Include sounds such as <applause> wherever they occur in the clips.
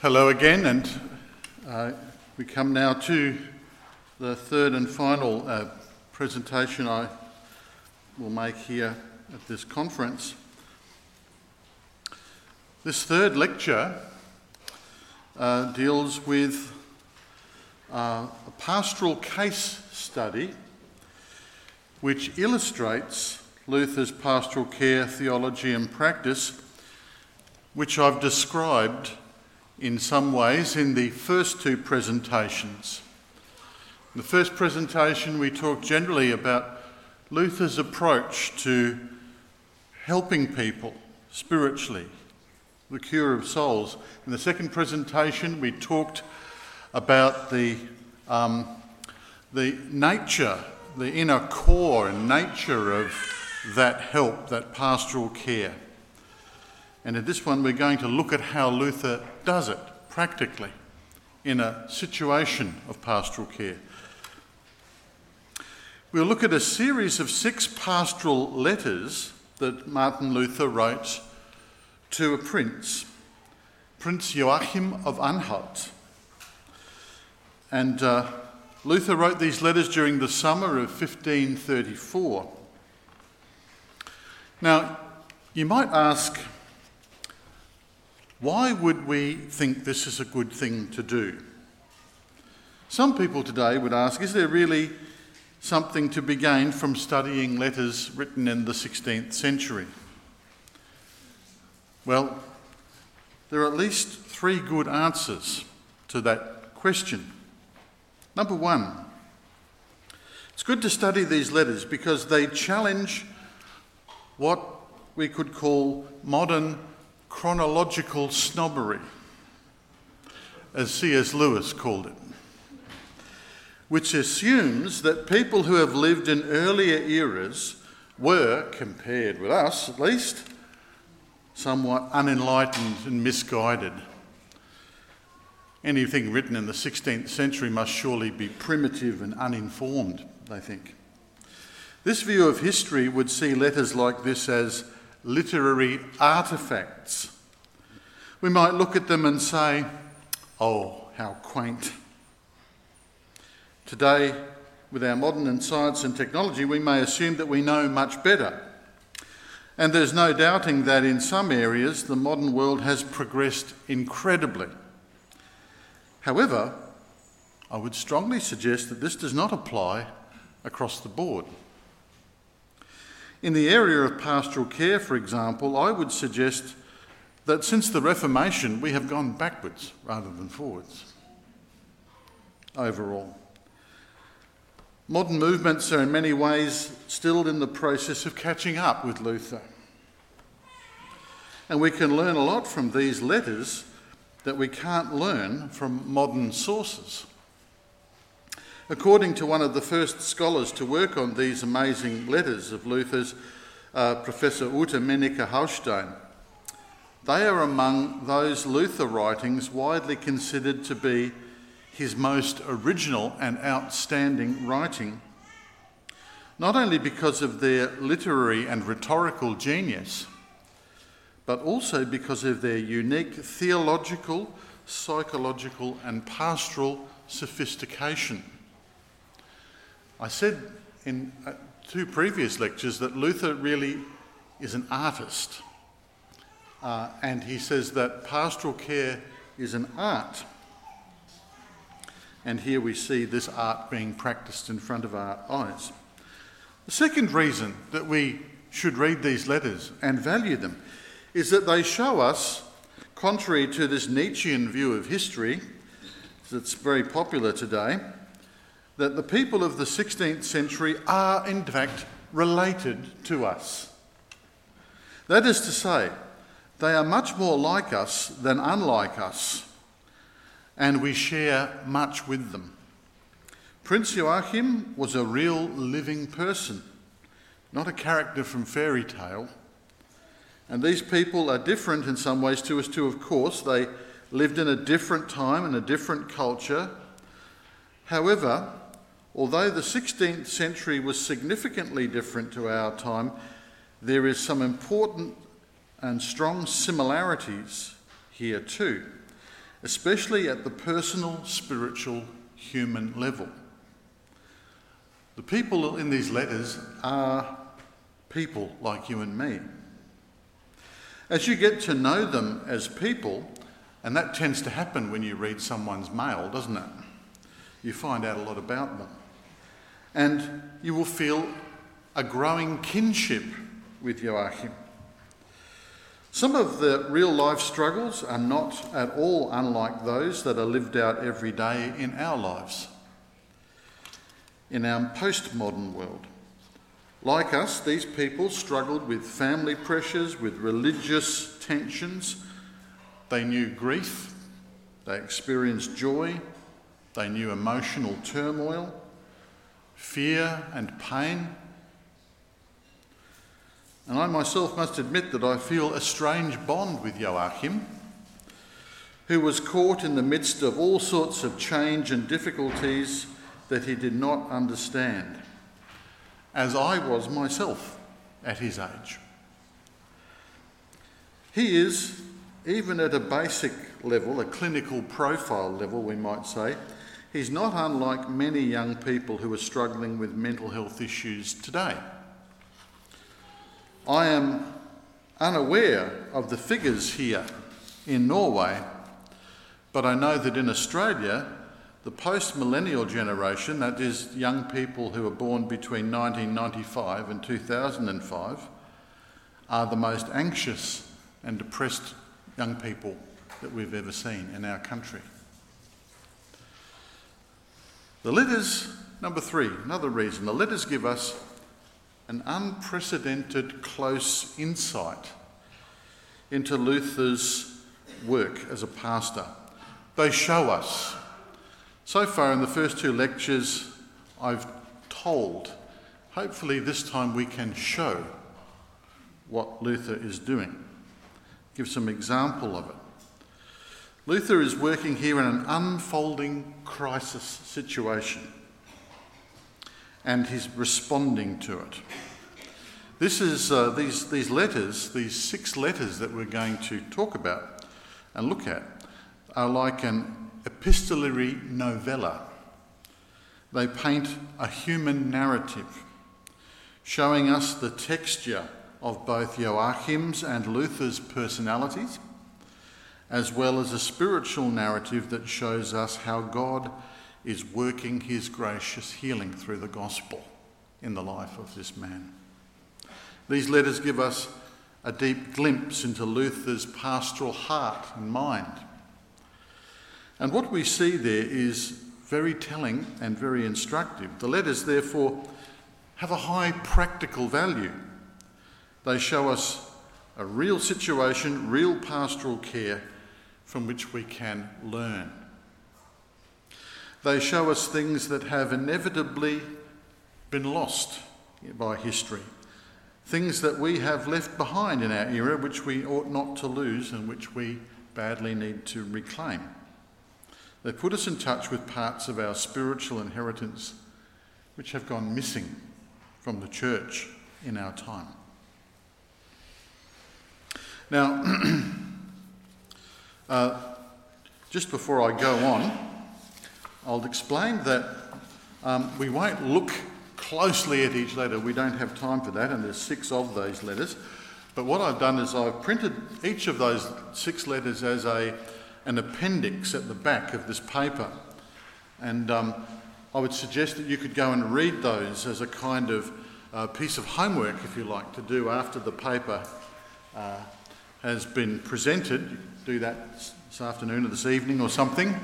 Hello again, and uh, we come now to the third and final uh, presentation I will make here at this conference. This third lecture uh, deals with uh, a pastoral case study which illustrates Luther's pastoral care, theology, and practice, which I've described in some ways in the first two presentations. In the first presentation, we talked generally about Luther's approach to helping people spiritually, the cure of souls. In the second presentation, we talked about the, um, the nature, the inner core and nature of that help, that pastoral care. And in this one, we're going to look at how Luther does it practically in a situation of pastoral care. We'll look at a series of six pastoral letters that Martin Luther wrote to a prince, Prince Joachim of Anhalt. And uh, Luther wrote these letters during the summer of 1534. Now, you might ask, why would we think this is a good thing to do? Some people today would ask is there really something to be gained from studying letters written in the 16th century? Well, there are at least three good answers to that question. Number one, it's good to study these letters because they challenge what we could call modern chronological snobbery, as C.S. Lewis called it, which assumes that people who have lived in earlier eras were, compared with us at least, somewhat unenlightened and misguided. Anything written in the 16th century must surely be primitive and uninformed, they think. This view of history would see letters like this as literary artefacts. We might look at them and say, oh, how quaint. Today, with our modern science and technology, we may assume that we know much better. And there's no doubting that in some areas the modern world has progressed incredibly. However, I would strongly suggest that this does not apply across the board. In the area of pastoral care, for example, I would suggest that since the Reformation we have gone backwards rather than forwards overall. Modern movements are in many ways still in the process of catching up with Luther. And we can learn a lot from these letters that we can't learn from modern sources. According to one of the first scholars to work on these amazing letters of Luther's, uh, Professor Ute Mennecke Haustein, they are among those Luther writings widely considered to be his most original and outstanding writing, not only because of their literary and rhetorical genius, but also because of their unique theological, psychological, and pastoral sophistication. I said in uh, two previous lectures that Luther really is an artist. Uh, and he says that pastoral care is an art. And here we see this art being practiced in front of our eyes. The second reason that we should read these letters and value them is that they show us, contrary to this Nietzschean view of history that's very popular today, that the people of the 16th century are, in fact, related to us. That is to say, they are much more like us than unlike us, and we share much with them. Prince Joachim was a real living person, not a character from fairy tale. And these people are different in some ways to us too, of course. They lived in a different time and a different culture. However, Although the 16th century was significantly different to our time, there is some important and strong similarities here too. especially at the personal, spiritual, human level. The people in these letters are people like you and me. As you get to know them as people, and that tends to happen when you read someone's mail, doesn't it? You find out a lot about them. And you will feel a growing kinship with Joachim. Some of the real life struggles are not at all unlike those that are lived out every day in our lives, in our postmodern world. Like us, these people struggled with family pressures, with religious tensions. They knew grief, they experienced joy, they knew emotional turmoil, fear, and pain. And I myself must admit that I feel a strange bond with Joachim, who was caught in the midst of all sorts of change and difficulties that he did not understand, as I was myself at his age. He is, even at a basic level, a clinical profile level, we might say, he's not unlike many young people who are struggling with mental health issues today. I am unaware of the figures here in Norway, but I know that in Australia, the post millennial generation, that is, young people who were born between 1995 and 2005, are the most anxious and depressed young people that we've ever seen in our country. The letters, number three, another reason, the letters give us an unprecedented close insight into Luther's work as a pastor. They show us. So far in the first two lectures, I've told. Hopefully, this time we can show what Luther is doing, give some example of it. Luther is working here in an unfolding crisis situation and he's responding to it. This is uh, these, these letters, these six letters that we're going to talk about and look at, are like an epistolary novella. They paint a human narrative, showing us the texture of both Joachim's and Luther's personalities, as well as a spiritual narrative that shows us how God is working his gracious healing through the gospel in the life of this man. These letters give us a deep glimpse into Luther's pastoral heart and mind. And what we see there is very telling and very instructive. The letters, therefore, have a high practical value. They show us a real situation, real pastoral care from which we can learn. They show us things that have inevitably been lost by history, things that we have left behind in our era, which we ought not to lose and which we badly need to reclaim. They put us in touch with parts of our spiritual inheritance which have gone missing from the church in our time. Now, <clears throat> uh, just before I go on, I'll explain that um, we won't look closely at each letter. We don't have time for that, and there's six of those letters. But what I've done is I've printed each of those six letters as a, an appendix at the back of this paper. And um, I would suggest that you could go and read those as a kind of uh, piece of homework, if you like, to do after the paper uh, has been presented. Do that this afternoon or this evening or something.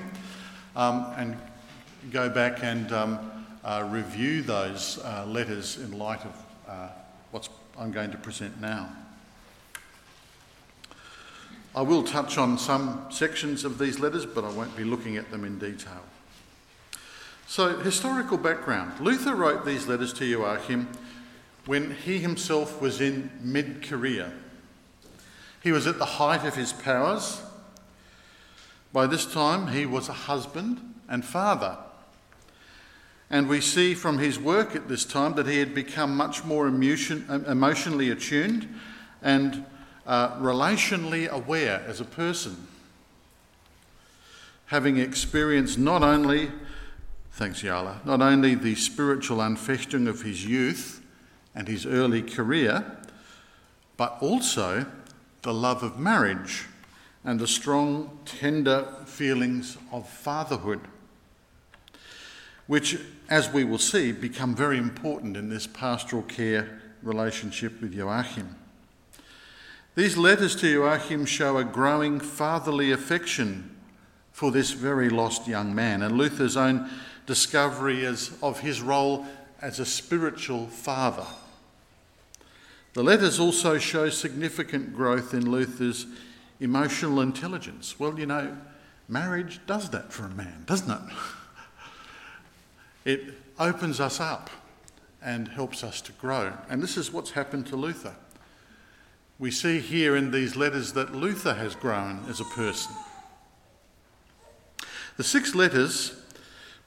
Um, and go back and um, uh, review those uh, letters in light of uh, what I'm going to present now. I will touch on some sections of these letters, but I won't be looking at them in detail. So, historical background. Luther wrote these letters to Joachim when he himself was in mid career. He was at the height of his powers. By this time, he was a husband and father. And we see from his work at this time that he had become much more emotion, emotionally attuned and uh, relationally aware as a person. having experienced not only, thanks Yala, not only the spiritual Anfechtung of his youth and his early career, but also the love of marriage and the strong, tender feelings of fatherhood, which, as we will see, become very important in this pastoral care relationship with Joachim. These letters to Joachim show a growing fatherly affection for this very lost young man, and Luther's own discovery as, of his role as a spiritual father. The letters also show significant growth in Luther's emotional intelligence. Well, you know, marriage does that for a man, doesn't it? It opens us up and helps us to grow. And this is what's happened to Luther. We see here in these letters that Luther has grown as a person. The six letters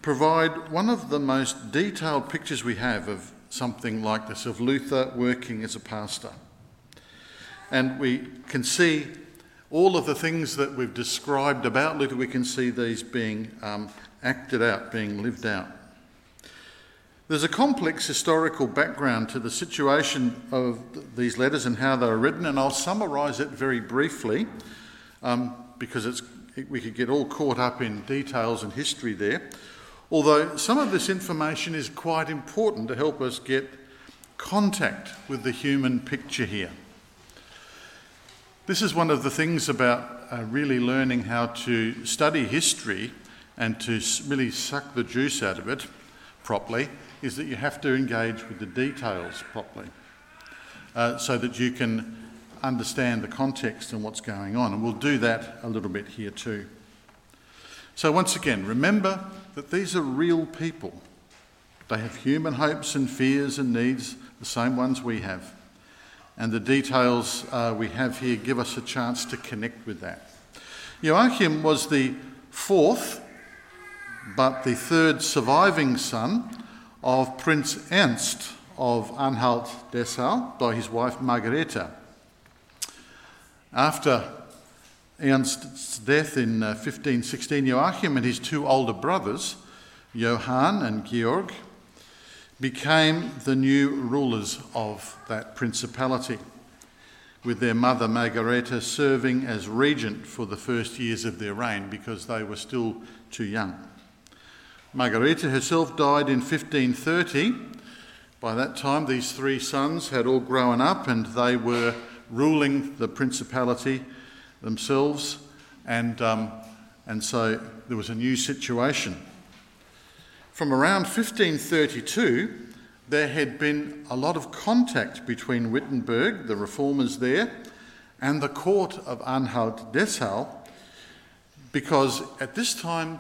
provide one of the most detailed pictures we have of something like this, of Luther working as a pastor. And we can see all of the things that we've described about Luther, we can see these being um, acted out, being lived out. There's a complex historical background to the situation of these letters and how they were written, and I'll summarise it very briefly um, because it's, we could get all caught up in details and history there. Although some of this information is quite important to help us get contact with the human picture here. This is one of the things about uh, really learning how to study history and to really suck the juice out of it properly is that you have to engage with the details properly uh, so that you can understand the context and what's going on. And we'll do that a little bit here too. So, once again, remember that these are real people. They have human hopes and fears and needs, the same ones we have. And the details uh, we have here give us a chance to connect with that. Joachim was the fourth, but the third surviving son of Prince Ernst of Anhalt Dessau by his wife Margareta. After Ernst's death in 1516, uh, Joachim and his two older brothers, Johann and Georg, became the new rulers of that principality, with their mother Margareta serving as regent for the first years of their reign because they were still too young. Margareta herself died in 1530. By that time, these three sons had all grown up and they were ruling the principality themselves, and, um, and so there was a new situation. From around 1532, there had been a lot of contact between Wittenberg, the reformers there, and the court of Anhalt Dessau, because at this time,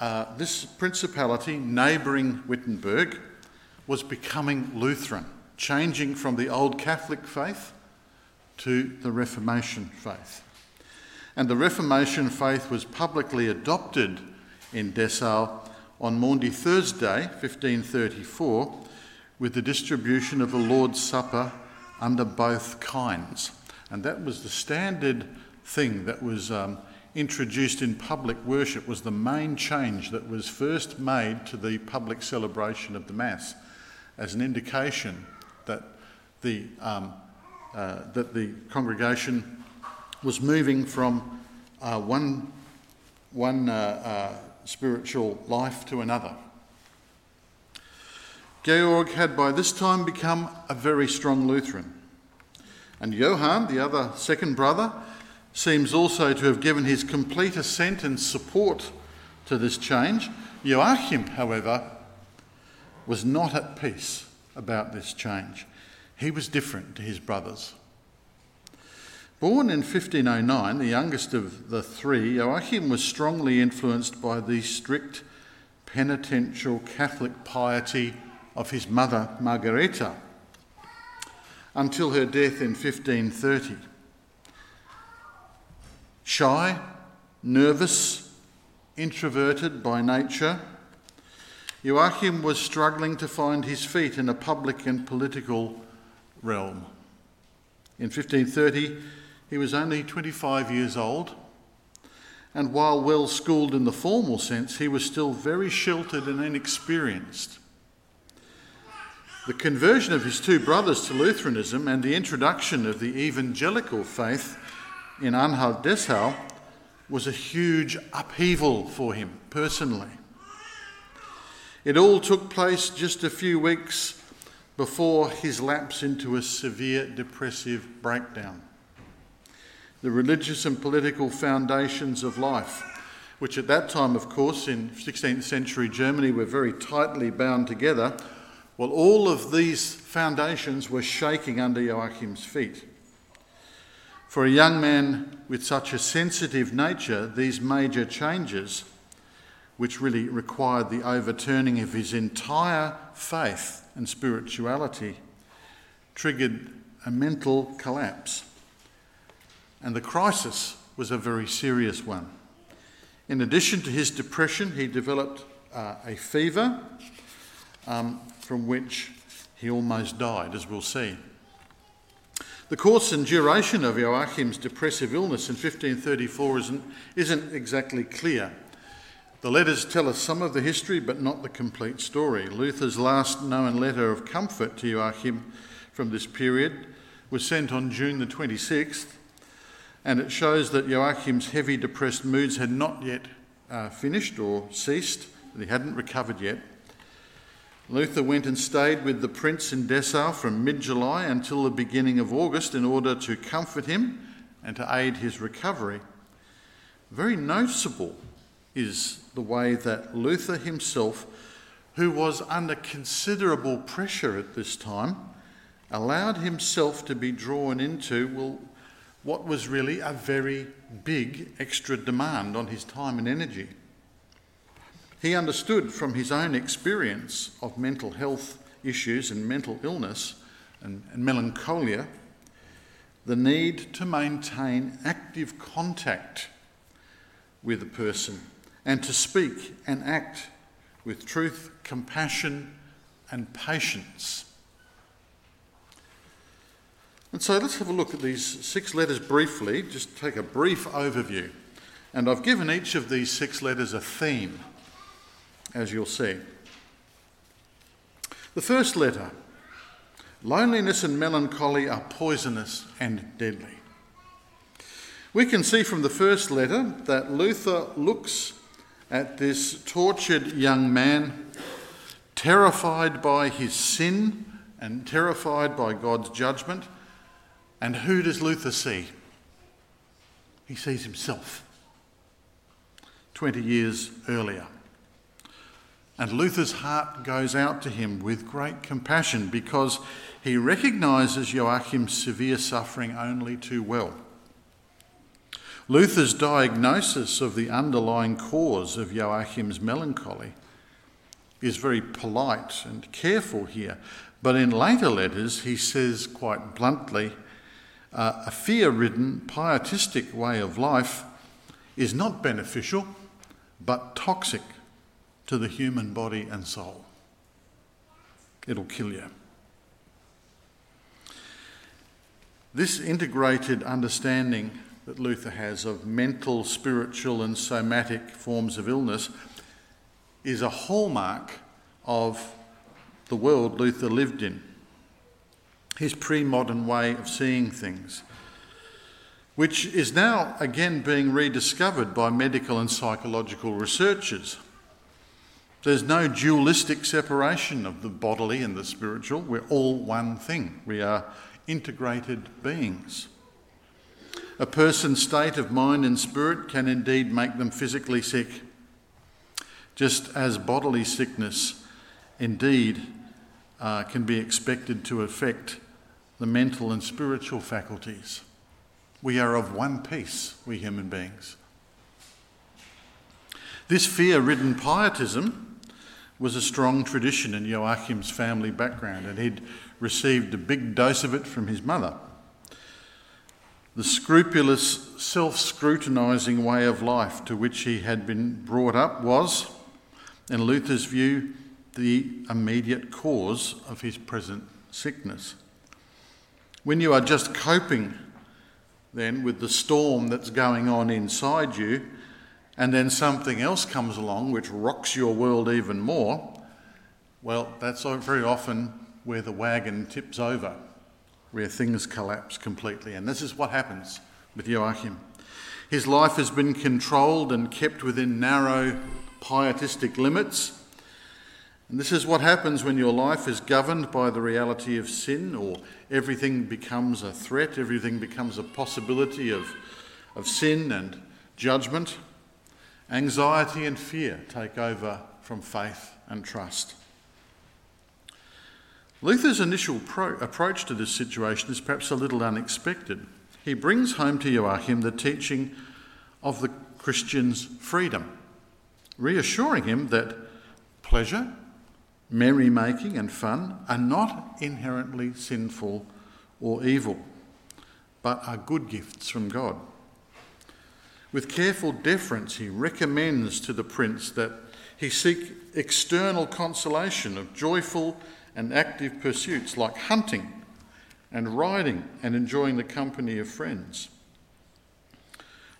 uh, this principality, neighbouring Wittenberg, was becoming Lutheran, changing from the old Catholic faith to the Reformation faith. And the Reformation faith was publicly adopted in Dessau on Maundy Thursday, 1534, with the distribution of the Lord's Supper under both kinds. And that was the standard thing that was um, introduced in public worship, was the main change that was first made to the public celebration of the Mass as an indication that the, um, uh, that the congregation was moving from uh, one, one uh, uh spiritual life to another. Georg had by this time become a very strong Lutheran. And Johann, the other second brother, seems also to have given his complete assent and support to this change. Joachim, however, was not at peace about this change. He was different to his brothers. Born in 1509, the youngest of the three, Joachim was strongly influenced by the strict penitential Catholic piety of his mother Margareta until her death in 1530. Shy, nervous, introverted by nature, Joachim was struggling to find his feet in a public and political realm. In 1530, he was only 25 years old, and while well schooled in the formal sense, he was still very sheltered and inexperienced. The conversion of his two brothers to Lutheranism and the introduction of the evangelical faith in Anhalt Dessau was a huge upheaval for him personally. It all took place just a few weeks before his lapse into a severe depressive breakdown. The religious and political foundations of life, which at that time, of course, in 16th century Germany were very tightly bound together, well, all of these foundations were shaking under Joachim's feet. For a young man with such a sensitive nature, these major changes, which really required the overturning of his entire faith and spirituality, triggered a mental collapse. And the crisis was a very serious one. In addition to his depression, he developed uh, a fever um, from which he almost died, as we'll see. The course and duration of Joachim's depressive illness in 1534 isn't, isn't exactly clear. The letters tell us some of the history, but not the complete story. Luther's last known letter of comfort to Joachim from this period was sent on June the 26th, and it shows that Joachim's heavy depressed moods had not yet uh, finished or ceased, that he hadn't recovered yet. Luther went and stayed with the prince in Dessau from mid July until the beginning of August in order to comfort him and to aid his recovery. Very noticeable is the way that Luther himself, who was under considerable pressure at this time, allowed himself to be drawn into, well, what was really a very big extra demand on his time and energy. He understood from his own experience of mental health issues and mental illness and, and melancholia the need to maintain active contact with a person and to speak and act with truth, compassion, and patience. And so let's have a look at these six letters briefly, just take a brief overview. And I've given each of these six letters a theme as you'll see. The first letter loneliness and melancholy are poisonous and deadly. We can see from the first letter that Luther looks at this tortured young man, terrified by his sin and terrified by God's judgment. And who does Luther see? He sees himself 20 years earlier. And Luther's heart goes out to him with great compassion because he recognises Joachim's severe suffering only too well. Luther's diagnosis of the underlying cause of Joachim's melancholy is very polite and careful here, but in later letters he says quite bluntly uh, a fear ridden, pietistic way of life is not beneficial but toxic to the human body and soul. It'll kill you. This integrated understanding that Luther has of mental, spiritual, and somatic forms of illness is a hallmark of the world Luther lived in. His pre modern way of seeing things, which is now again being rediscovered by medical and psychological researchers. There's no dualistic separation of the bodily and the spiritual. We're all one thing. We are integrated beings. A person's state of mind and spirit can indeed make them physically sick, just as bodily sickness indeed uh, can be expected to affect the mental and spiritual faculties. We are of one piece, we human beings. This fear ridden pietism was a strong tradition in Joachim's family background, and he'd received a big dose of it from his mother. The scrupulous, self scrutinising way of life to which he had been brought up was, in Luther's view, the immediate cause of his present sickness. When you are just coping then with the storm that's going on inside you, and then something else comes along which rocks your world even more, well, that's very often where the wagon tips over, where things collapse completely. And this is what happens with Joachim. His life has been controlled and kept within narrow pietistic limits. And this is what happens when your life is governed by the reality of sin, or everything becomes a threat, everything becomes a possibility of, of sin and judgment. Anxiety and fear take over from faith and trust. Luther's initial pro- approach to this situation is perhaps a little unexpected. He brings home to Joachim the teaching of the Christian's freedom, reassuring him that pleasure, merrymaking, and fun are not inherently sinful or evil, but are good gifts from God. With careful deference, he recommends to the prince that he seek external consolation of joyful and active pursuits like hunting and riding and enjoying the company of friends.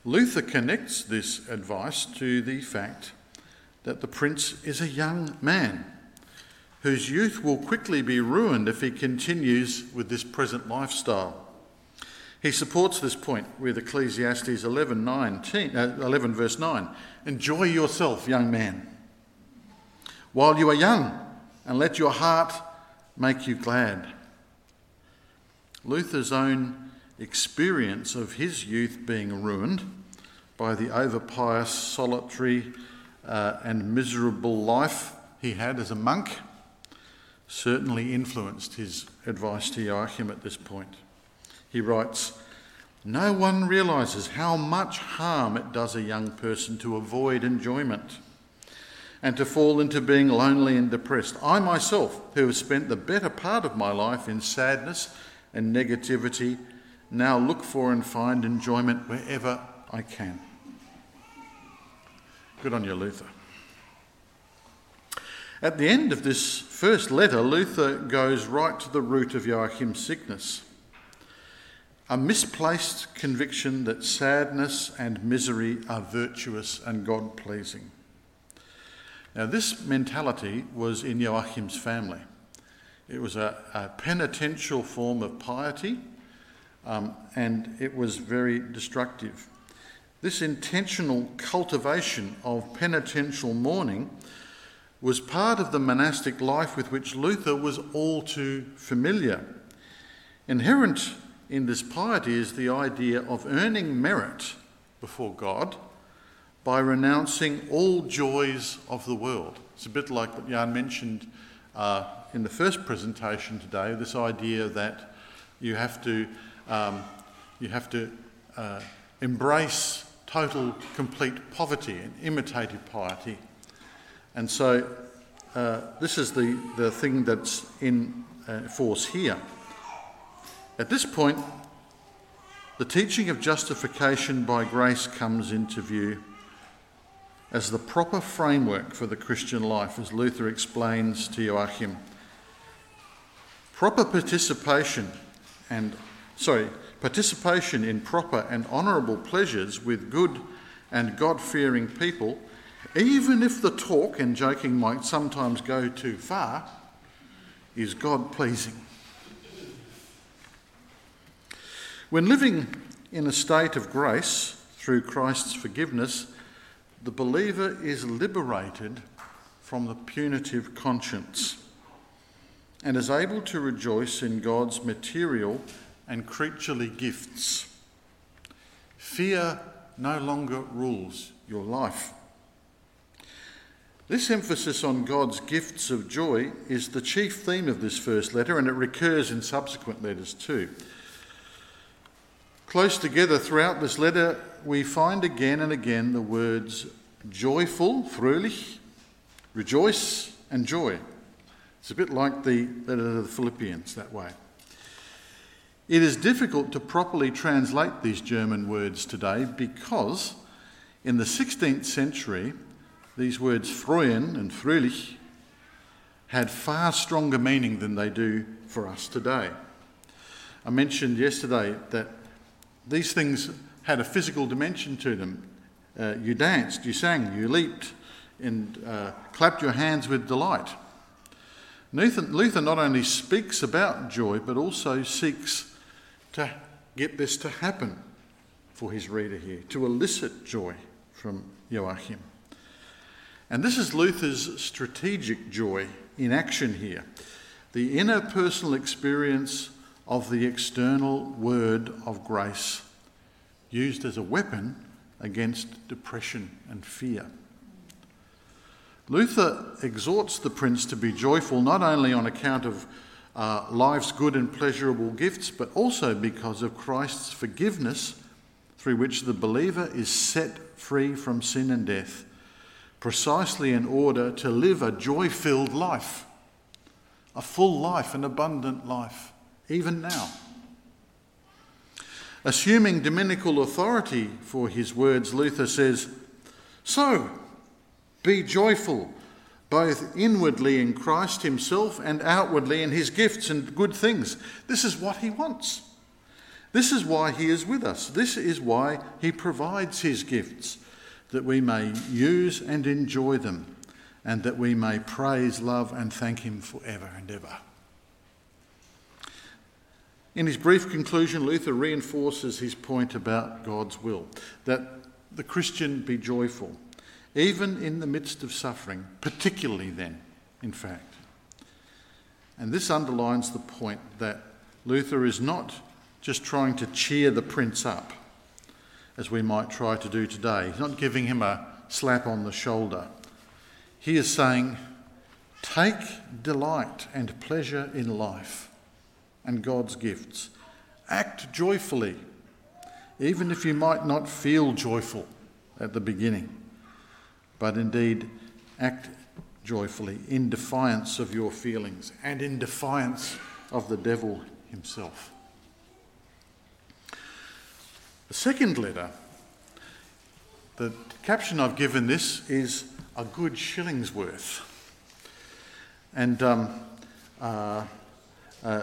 Luther connects this advice to the fact that the prince is a young man whose youth will quickly be ruined if he continues with this present lifestyle. He supports this point with Ecclesiastes 11, 19, uh, 11 verse 9. Enjoy yourself, young man, while you are young, and let your heart make you glad. Luther's own experience of his youth being ruined by the overpious, solitary, uh, and miserable life he had as a monk certainly influenced his advice to Joachim at this point. He writes, No one realizes how much harm it does a young person to avoid enjoyment and to fall into being lonely and depressed. I myself, who have spent the better part of my life in sadness and negativity, now look for and find enjoyment wherever I can. Good on you, Luther. At the end of this first letter, Luther goes right to the root of Joachim's sickness a misplaced conviction that sadness and misery are virtuous and God pleasing. Now, this mentality was in Joachim's family. It was a, a penitential form of piety, um, and it was very destructive. This intentional cultivation of penitential mourning was part of the monastic life with which Luther was all too familiar. Inherent in this piety is the idea of earning merit before God by renouncing all joys of the world. It's a bit like what Jan mentioned uh, in the first presentation today this idea that you have to, um, you have to uh, embrace total, complete poverty and imitative piety. And so uh, this is the, the thing that's in uh, force here. At this point, the teaching of justification by grace comes into view as the proper framework for the Christian life, as Luther explains to Joachim. Proper participation and, sorry, participation in proper and honourable pleasures with good and God fearing people, even if the talk and joking might sometimes go too far, is God pleasing. When living in a state of grace through Christ's forgiveness, the believer is liberated from the punitive conscience and is able to rejoice in God's material and creaturely gifts. Fear no longer rules your life. This emphasis on God's gifts of joy is the chief theme of this first letter, and it recurs in subsequent letters too. Close together throughout this letter, we find again and again the words joyful, fröhlich, rejoice, and joy. It's a bit like the letter to the Philippians that way. It is difficult to properly translate these German words today because in the 16th century, these words freuen and fröhlich had far stronger meaning than they do for us today. I mentioned yesterday that these things had a physical dimension to them. uh, you danced, you sang, you leaped, and uh, clapped your hands with delight. Luther, Luther not only speaks about joy, but also seeks to get this to happen for his reader here, to elicit joy from Joachim. And this is Luther's strategic joy in action here the inner personal experience of the external word of grace used as a weapon against depression and fear. Luther exhorts the prince to be joyful not only on account of uh, life's good and pleasurable gifts, but also because of Christ's forgiveness through which the believer is set free from sin and death, precisely in order to live a joy filled life, a full life, an abundant life, even now. Assuming dominical authority for his words, Luther says, So, be joyful, both inwardly in Christ Himself and outwardly in His gifts and good things. This is what He wants. This is why He is with us. This is why He provides His gifts, that we may use and enjoy them, and that we may praise, love, and thank Him forever and ever. In his brief conclusion, Luther reinforces his point about God's will that the Christian be joyful even in the midst of suffering, particularly then, in fact. And this underlines the point that Luther is not just trying to cheer the prince up, as we might try to do today. He's not giving him a slap on the shoulder. He is saying, Take delight and pleasure in life and God's gifts. Act joyfully, even if you might not feel joyful at the beginning but indeed act joyfully in defiance of your feelings and in defiance of the devil himself. The second letter, the caption I've given this is a good shilling's worth. And um, uh, uh,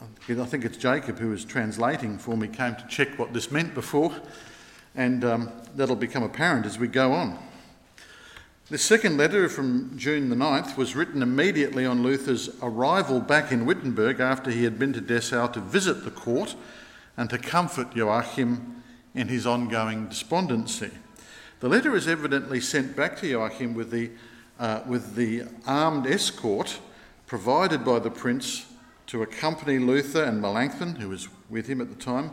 I think it's Jacob who was translating for me, came to check what this meant before, and um, that'll become apparent as we go on. The second letter from June the 9th was written immediately on Luther's arrival back in Wittenberg after he had been to Dessau to visit the court and to comfort Joachim in his ongoing despondency. The letter is evidently sent back to Joachim with the, uh, with the armed escort provided by the prince to accompany Luther and Melanchthon, who was with him at the time,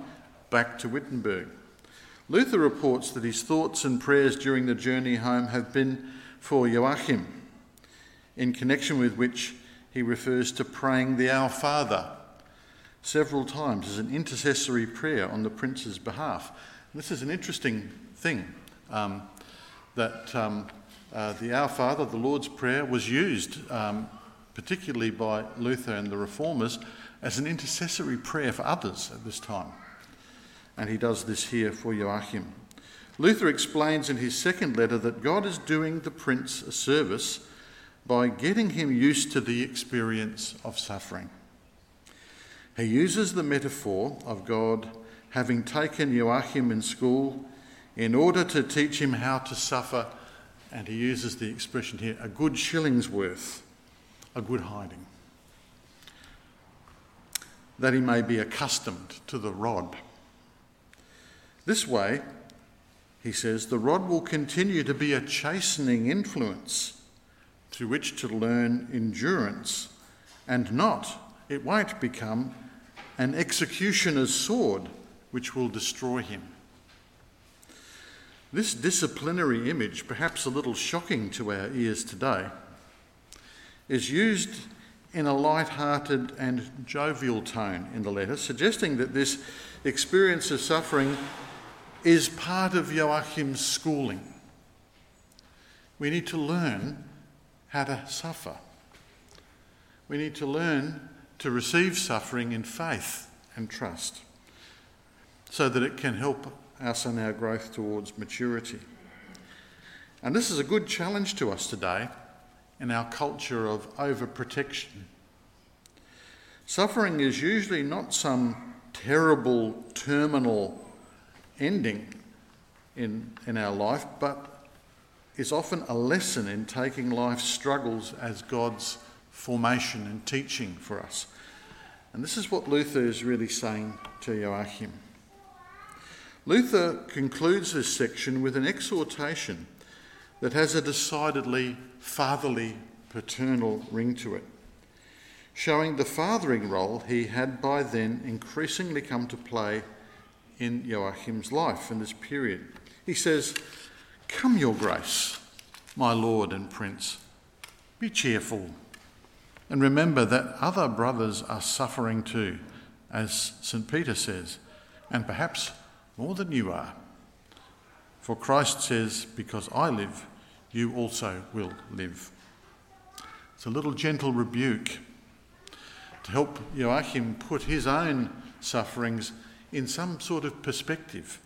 back to Wittenberg. Luther reports that his thoughts and prayers during the journey home have been for Joachim, in connection with which he refers to praying the Our Father several times as an intercessory prayer on the prince's behalf. this is an interesting thing um, that um, uh, the Our Father, the Lord's Prayer, was used um, particularly by Luther and the Reformers as an intercessory prayer for others at this time. And he does this here for Joachim. Luther explains in his second letter that God is doing the prince a service by getting him used to the experience of suffering. He uses the metaphor of God having taken Joachim in school in order to teach him how to suffer, and he uses the expression here a good shilling's worth, a good hiding, that he may be accustomed to the rod. This way, he says, the rod will continue to be a chastening influence through which to learn endurance, and not, it won't become an executioner's sword which will destroy him. This disciplinary image, perhaps a little shocking to our ears today, is used in a light-hearted and jovial tone in the letter, suggesting that this experience of suffering is part of Joachim's schooling. We need to learn how to suffer. We need to learn to receive suffering in faith and trust so that it can help us in our growth towards maturity. And this is a good challenge to us today in our culture of overprotection. Suffering is usually not some terrible terminal ending in, in our life, but is often a lesson in taking life's struggles as God's formation and teaching for us. And this is what Luther is really saying to Joachim. Luther concludes this section with an exhortation that has a decidedly fatherly, paternal ring to it, showing the fathering role he had by then increasingly come to play in Joachim's life in this period. He says, Come, your grace, my lord and prince, be cheerful, and remember that other brothers are suffering too, as St. Peter says, and perhaps more than you are. For Christ says, Because I live, you also will live. It's a little gentle rebuke to help Joachim put his own sufferings in some sort of perspective.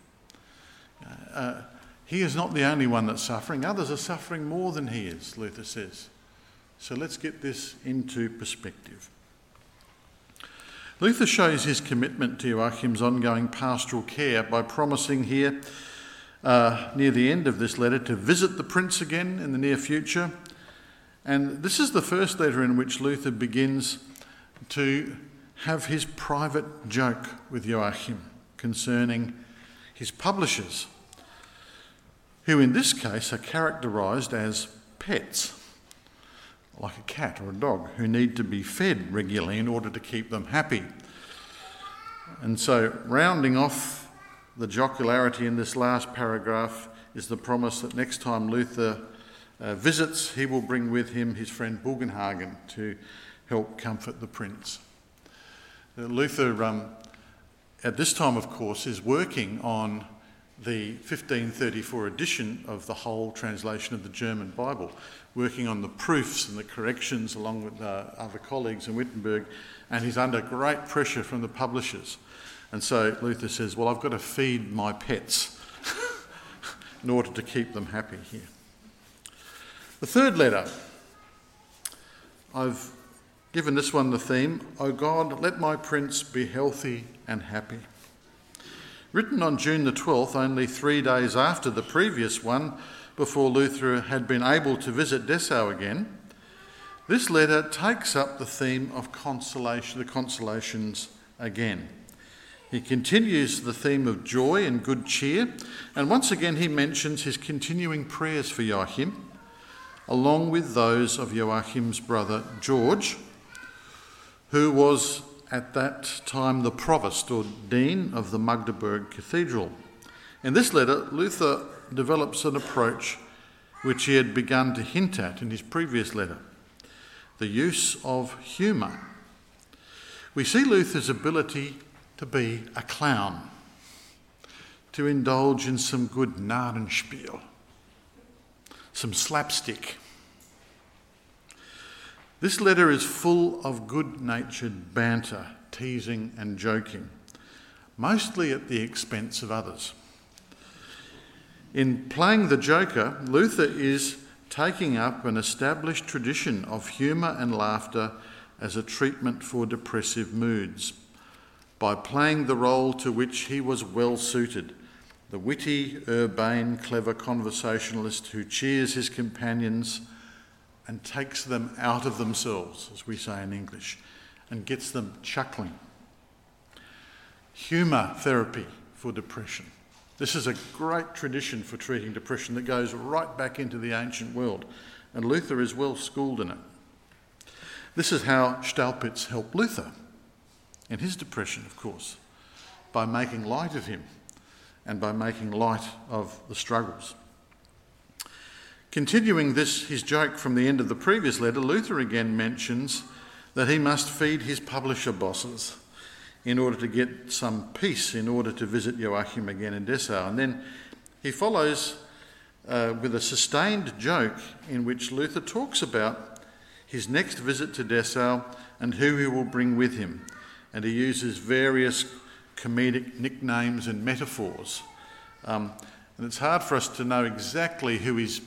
Uh, he is not the only one that's suffering, others are suffering more than he is, Luther says. So let's get this into perspective. Luther shows his commitment to Joachim's ongoing pastoral care by promising here, uh, near the end of this letter, to visit the prince again in the near future. And this is the first letter in which Luther begins to have his private joke with Joachim concerning his publishers, who in this case are characterised as pets, like a cat or a dog, who need to be fed regularly in order to keep them happy. And so, rounding off the jocularity in this last paragraph is the promise that next time Luther uh, visits, he will bring with him his friend Bugenhagen to help comfort the prince. Luther, um, at this time, of course, is working on the 1534 edition of the whole translation of the German Bible, working on the proofs and the corrections along with uh, other colleagues in Wittenberg, and he's under great pressure from the publishers. And so Luther says, Well, I've got to feed my pets <laughs> in order to keep them happy here. The third letter, I've given this one the theme, O God, let my prince be healthy and happy. Written on June the 12th, only three days after the previous one, before Luther had been able to visit Dessau again, this letter takes up the theme of consolation, the consolations again. He continues the theme of joy and good cheer, and once again he mentions his continuing prayers for Joachim, along with those of Joachim's brother George, who was at that time the provost or dean of the Magdeburg Cathedral. In this letter, Luther develops an approach which he had begun to hint at in his previous letter the use of humour. We see Luther's ability to be a clown, to indulge in some good Narrenspiel, some slapstick. This letter is full of good natured banter, teasing, and joking, mostly at the expense of others. In playing the Joker, Luther is taking up an established tradition of humour and laughter as a treatment for depressive moods by playing the role to which he was well suited the witty, urbane, clever conversationalist who cheers his companions and takes them out of themselves, as we say in English, and gets them chuckling. Humour therapy for depression. This is a great tradition for treating depression that goes right back into the ancient world, and Luther is well schooled in it. This is how Staupitz helped Luther in his depression, of course, by making light of him and by making light of the struggles. Continuing this, his joke from the end of the previous letter, Luther again mentions that he must feed his publisher bosses in order to get some peace, in order to visit Joachim again in Dessau. And then he follows uh, with a sustained joke in which Luther talks about his next visit to Dessau and who he will bring with him. And he uses various comedic nicknames and metaphors. Um, and it's hard for us to know exactly who he's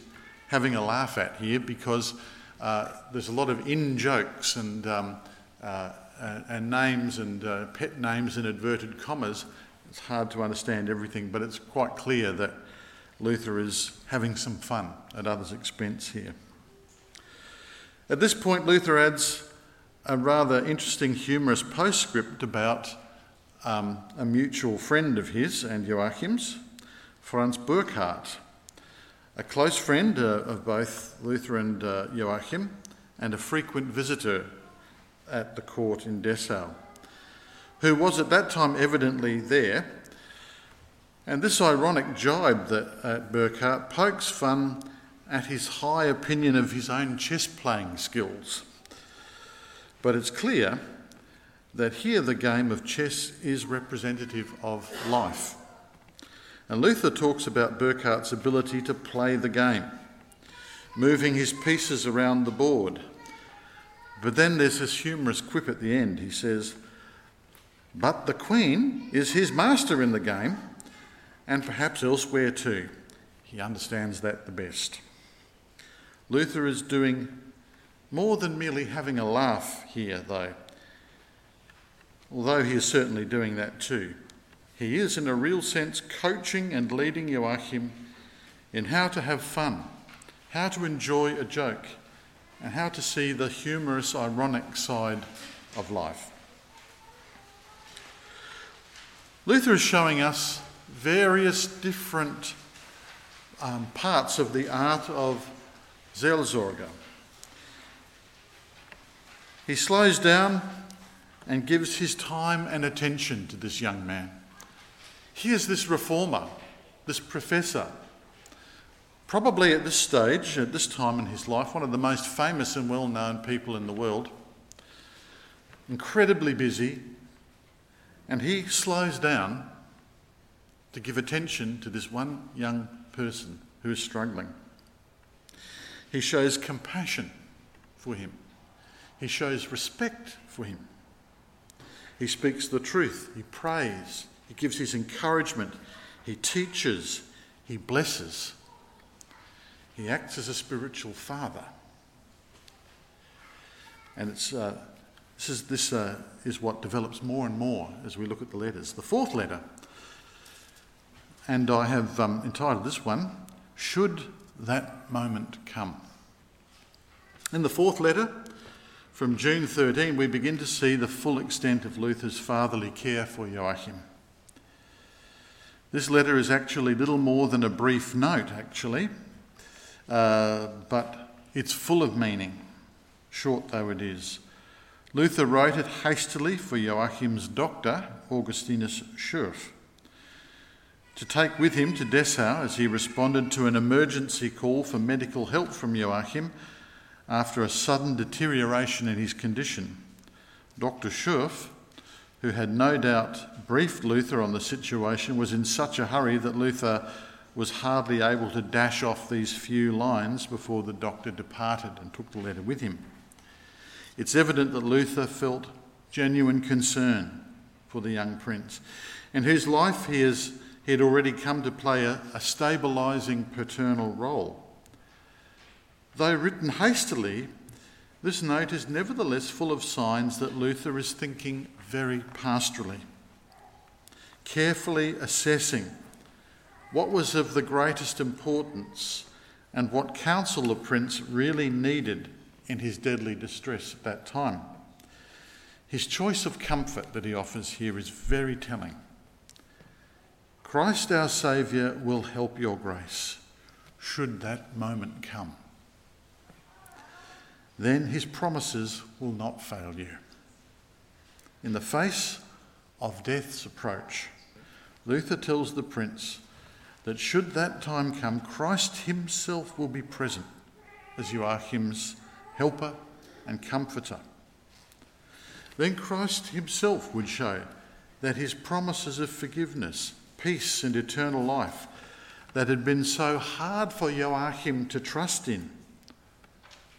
having a laugh at here because uh, there's a lot of in jokes and, um, uh, and names and uh, pet names in inverted commas. It's hard to understand everything, but it's quite clear that Luther is having some fun at others' expense here. At this point, Luther adds a rather interesting, humorous postscript about um, a mutual friend of his and Joachim's, Franz Burkhardt, a close friend uh, of both Luther and uh, Joachim, and a frequent visitor at the court in Dessau, who was at that time evidently there. And this ironic jibe that at Burkhardt pokes fun at his high opinion of his own chess playing skills. But it's clear that here the game of chess is representative of life. And Luther talks about Burkhardt's ability to play the game, moving his pieces around the board. But then there's this humorous quip at the end. He says, But the Queen is his master in the game, and perhaps elsewhere too. He understands that the best. Luther is doing more than merely having a laugh here, though, although he is certainly doing that too. He is, in a real sense, coaching and leading Joachim in how to have fun, how to enjoy a joke, and how to see the humorous, ironic side of life. Luther is showing us various different um, parts of the art of Seelsorge. He slows down and gives his time and attention to this young man. Here's this reformer, this professor, probably at this stage, at this time in his life, one of the most famous and well known people in the world, incredibly busy, and he slows down to give attention to this one young person who is struggling. He shows compassion for him. He shows respect for him. He speaks the truth. He prays. He gives his encouragement. He teaches. He blesses. He acts as a spiritual father. And it's, uh, this, is, this uh, is what develops more and more as we look at the letters. The fourth letter, and I have um, entitled this one, Should That Moment Come. In the fourth letter, from June 13, we begin to see the full extent of Luther's fatherly care for Joachim. This letter is actually little more than a brief note, actually, uh, but it's full of meaning, short though it is. Luther wrote it hastily for Joachim's doctor, Augustinus Schurf, to take with him to Dessau as he responded to an emergency call for medical help from Joachim after a sudden deterioration in his condition. Dr. Schurf, who had no doubt briefed Luther on the situation, was in such a hurry that Luther was hardly able to dash off these few lines before the doctor departed and took the letter with him. It's evident that Luther felt genuine concern for the young prince, in whose life he, has, he had already come to play a, a stabilising paternal role. Though written hastily, this note is nevertheless full of signs that Luther is thinking very pastorally, carefully assessing what was of the greatest importance and what counsel the prince really needed in his deadly distress at that time. His choice of comfort that he offers here is very telling. Christ our Saviour will help your grace, should that moment come then his promises will not fail you. In the face of death's approach, Luther tells the prince that should that time come, Christ himself will be present as Joachim's helper and comforter. Then Christ himself would show that his promises of forgiveness, peace, and eternal life that had been so hard for Joachim to trust in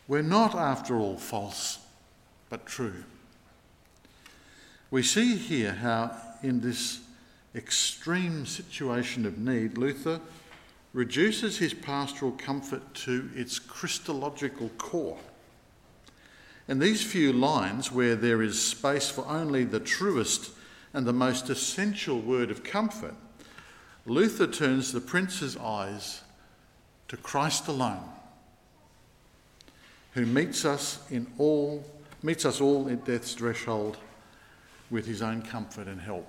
were not, after all, false, but true. We see here how, in this extreme situation of need, Luther reduces his pastoral comfort to its Christological core. In these few lines, where there is space for only the truest and the most essential word of comfort, Luther turns the prince's eyes to Christ alone, who meets us in all meets us all at death's threshold with his own comfort and help.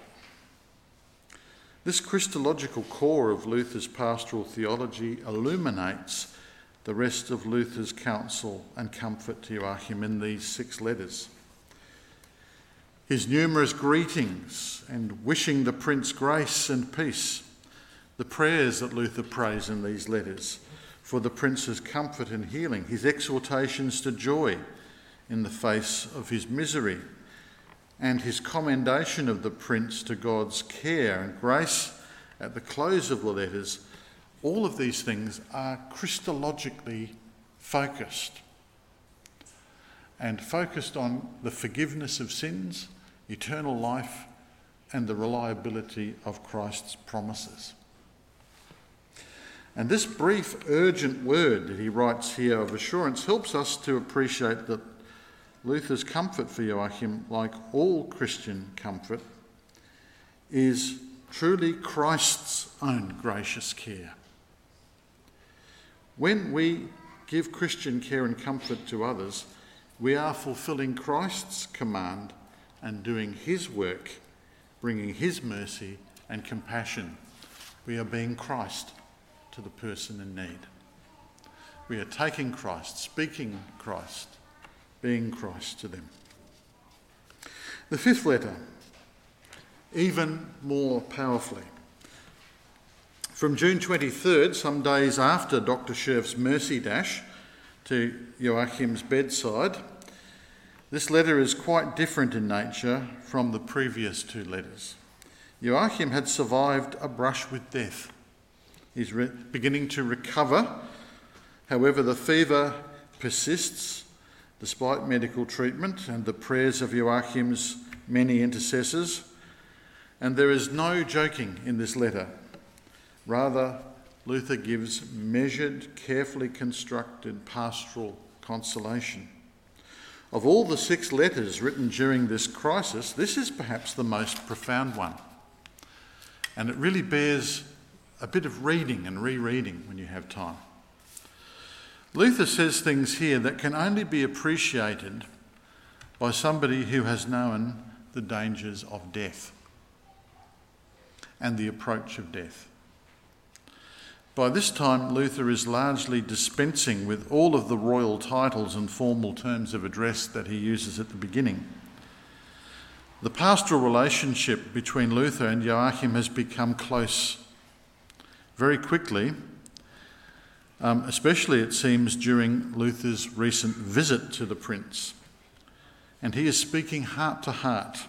This Christological core of Luther's pastoral theology illuminates the rest of Luther's counsel and comfort to Joachim in these six letters. His numerous greetings and wishing the prince grace and peace, the prayers that Luther prays in these letters for the prince's comfort and healing, his exhortations to joy in the face of his misery, and his commendation of the prince to God's care and grace at the close of the letters, all of these things are Christologically focused and focused on the forgiveness of sins, eternal life, and the reliability of Christ's promises. And this brief, urgent word that he writes here of assurance helps us to appreciate that Luther's comfort for Joachim, like all Christian comfort, is truly Christ's own gracious care. When we give Christian care and comfort to others, we are fulfilling Christ's command and doing his work, bringing his mercy and compassion. We are being Christ to the person in need. We are taking Christ, speaking Christ, being Christ to them. The fifth letter, even more powerfully. From June 23rd, some days after Dr. Schurf's mercy dash to Joachim's bedside, this letter is quite different in nature from the previous two letters. Joachim had survived a brush with death. He's re- beginning to recover. However, the fever persists despite medical treatment and the prayers of Joachim's many intercessors. And there is no joking in this letter. Rather, Luther gives measured, carefully constructed pastoral consolation. Of all the six letters written during this crisis, this is perhaps the most profound one. And it really bears a bit of reading and rereading when you have time. Luther says things here that can only be appreciated by somebody who has known the dangers of death and the approach of death. By this time, Luther is largely dispensing with all of the royal titles and formal terms of address that he uses at the beginning. The pastoral relationship between Luther and Joachim has become close very quickly um, especially it seems during Luther's recent visit to the prince. And he is speaking heart to heart.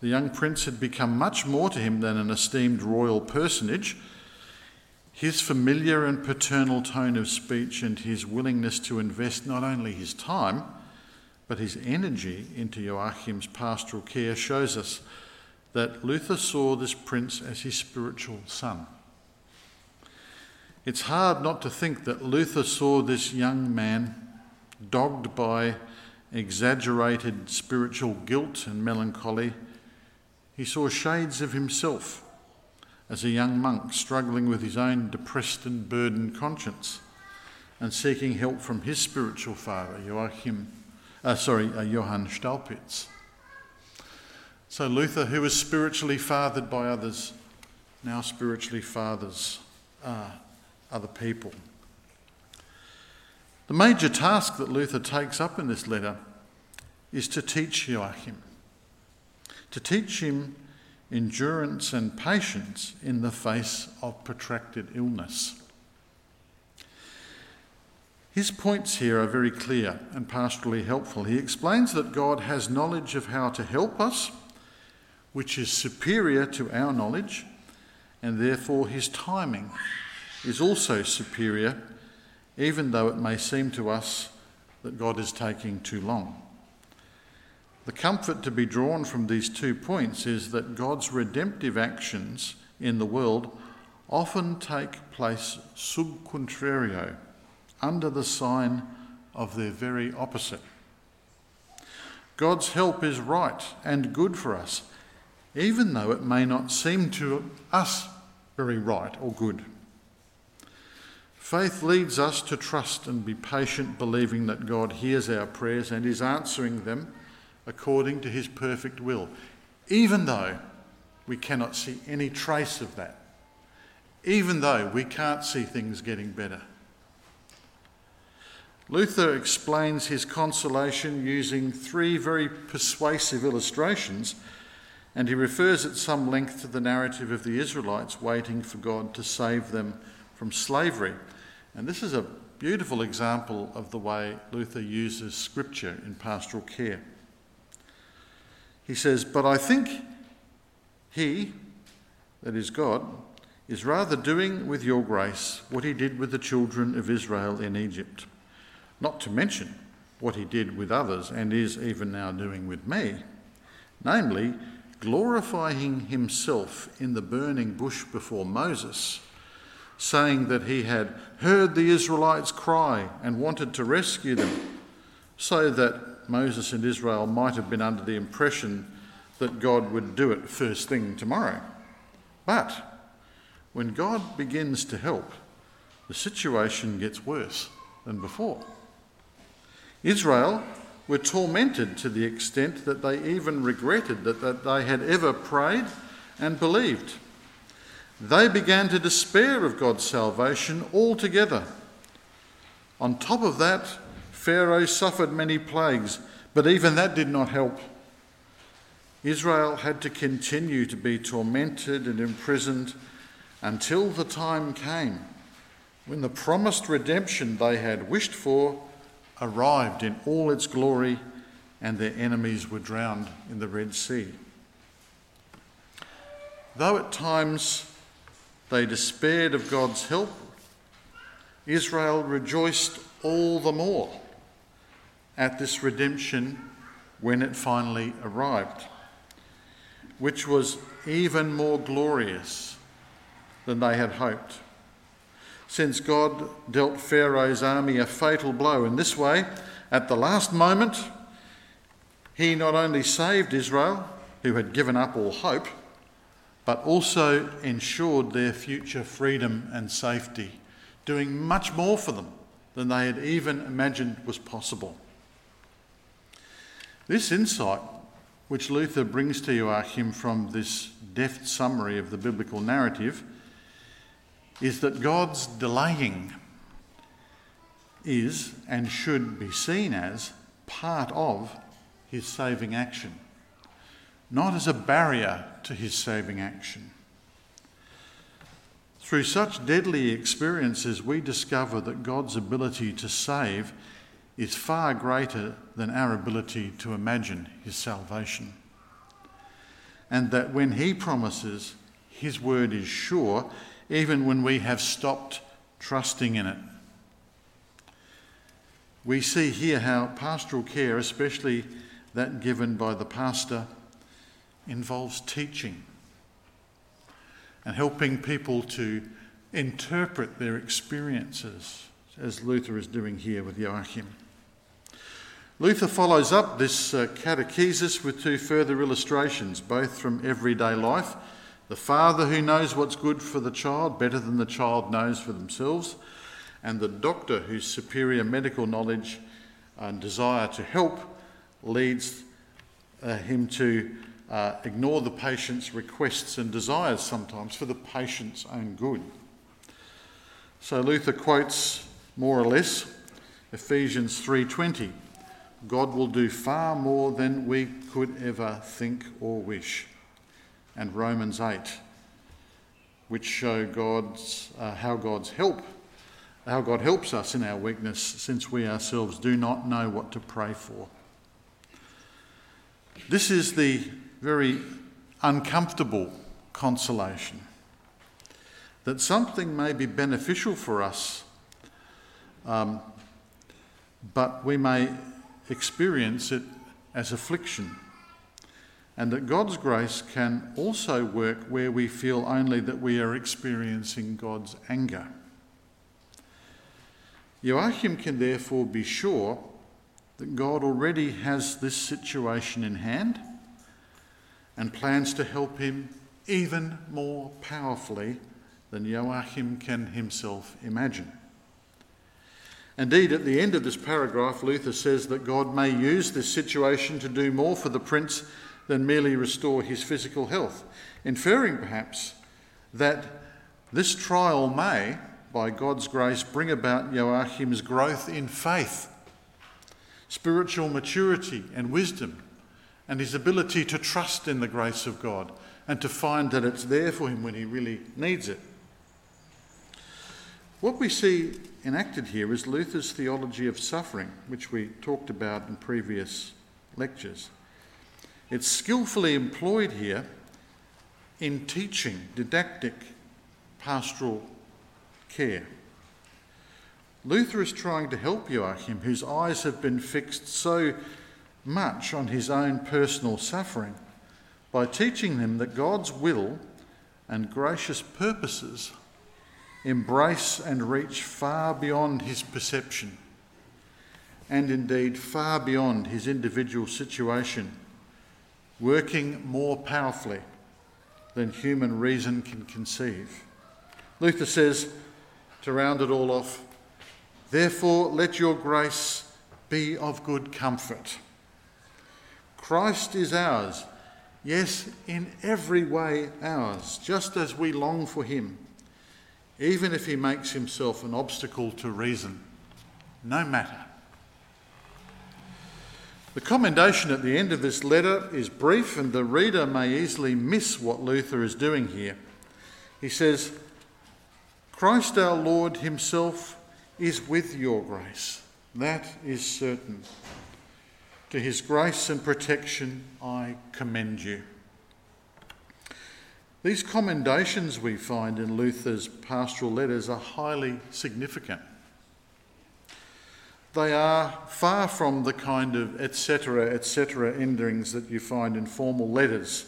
The young prince had become much more to him than an esteemed royal personage. His familiar and paternal tone of speech and his willingness to invest not only his time, but his energy into Joachim's pastoral care shows us that Luther saw this prince as his spiritual son. It's hard not to think that Luther saw this young man dogged by exaggerated spiritual guilt and melancholy. He saw shades of himself as a young monk struggling with his own depressed and burdened conscience and seeking help from his spiritual father, Joachim, uh, sorry, uh, Johann Staupitz. So Luther, who was spiritually fathered by others, now spiritually fathers uh, other people. The major task that Luther takes up in this letter is to teach Joachim, to teach him endurance and patience in the face of protracted illness. His points here are very clear and pastorally helpful. He explains that God has knowledge of how to help us, which is superior to our knowledge, and therefore his timing is also superior, even though it may seem to us that God is taking too long. The comfort to be drawn from these two points is that God's redemptive actions in the world often take place sub contrario, under the sign of their very opposite. God's help is right and good for us, even though it may not seem to us very right or good. Faith leads us to trust and be patient, believing that God hears our prayers and is answering them according to his perfect will, even though we cannot see any trace of that, even though we can't see things getting better. Luther explains his consolation using three very persuasive illustrations, and he refers at some length to the narrative of the Israelites waiting for God to save them from slavery. And this is a beautiful example of the way Luther uses scripture in pastoral care. He says, But I think he, that is God, is rather doing with your grace what he did with the children of Israel in Egypt, not to mention what he did with others and is even now doing with me, namely, glorifying himself in the burning bush before Moses saying that he had heard the Israelites cry and wanted to rescue them, so that Moses and Israel might have been under the impression that God would do it first thing tomorrow. But when God begins to help, the situation gets worse than before. Israel were tormented to the extent that they even regretted that, that they had ever prayed and believed. They began to despair of God's salvation altogether. On top of that, Pharaoh suffered many plagues, but even that did not help. Israel had to continue to be tormented and imprisoned until the time came when the promised redemption they had wished for arrived in all its glory and their enemies were drowned in the Red Sea. Though at times they despaired of God's help. Israel rejoiced all the more at this redemption when it finally arrived, which was even more glorious than they had hoped. Since God dealt Pharaoh's army a fatal blow in this way, at the last moment, he not only saved Israel, who had given up all hope, but also ensured their future freedom and safety, doing much more for them than they had even imagined was possible. This insight, which Luther brings to Joachim from this deft summary of the biblical narrative, is that God's delaying is and should be seen as part of his saving action not as a barrier to his saving action. Through such deadly experiences, we discover that God's ability to save is far greater than our ability to imagine his salvation. And that when he promises, his word is sure, even when we have stopped trusting in it. We see here how pastoral care, especially that given by the pastor, involves teaching and helping people to interpret their experiences, as Luther is doing here with Joachim. Luther follows up this uh, catechesis with two further illustrations, both from everyday life. The father who knows what's good for the child better than the child knows for themselves, and the doctor whose superior medical knowledge and desire to help leads uh, him to uh, ignore the patient's requests and desires sometimes for the patient's own good. So Luther quotes more or less Ephesians 3:20. God will do far more than we could ever think or wish. And Romans 8, which show God's, uh, how God's help, how God helps us in our weakness, since we ourselves do not know what to pray for. This is the very uncomfortable consolation that something may be beneficial for us, um, but we may experience it as affliction. And that God's grace can also work where we feel only that we are experiencing God's anger. Joachim can therefore be sure that God already has this situation in hand and plans to help him even more powerfully than Joachim can himself imagine. Indeed, at the end of this paragraph, Luther says that God may use this situation to do more for the prince than merely restore his physical health, inferring perhaps that this trial may, by God's grace, bring about Joachim's growth in faith, spiritual maturity and wisdom, and his ability to trust in the grace of God and to find that it's there for him when he really needs it. What we see enacted here is Luther's theology of suffering, which we talked about in previous lectures. It's skillfully employed here in teaching, didactic, pastoral care. Luther is trying to help Joachim, whose eyes have been fixed so much on his own personal suffering, by teaching them that God's will and gracious purposes embrace and reach far beyond his perception and indeed far beyond his individual situation, working more powerfully than human reason can conceive. Luther says, to round it all off, therefore let your grace be of good comfort. Christ is ours, yes, in every way ours, just as we long for him even if he makes himself an obstacle to reason, no matter. The commendation at the end of this letter is brief, and the reader may easily miss what Luther is doing here. He says, Christ our Lord Himself is with your grace. That is certain. To His grace and protection I commend you. These commendations we find in Luther's pastoral letters are highly significant. They are far from the kind of etc., etc. endings that you find in formal letters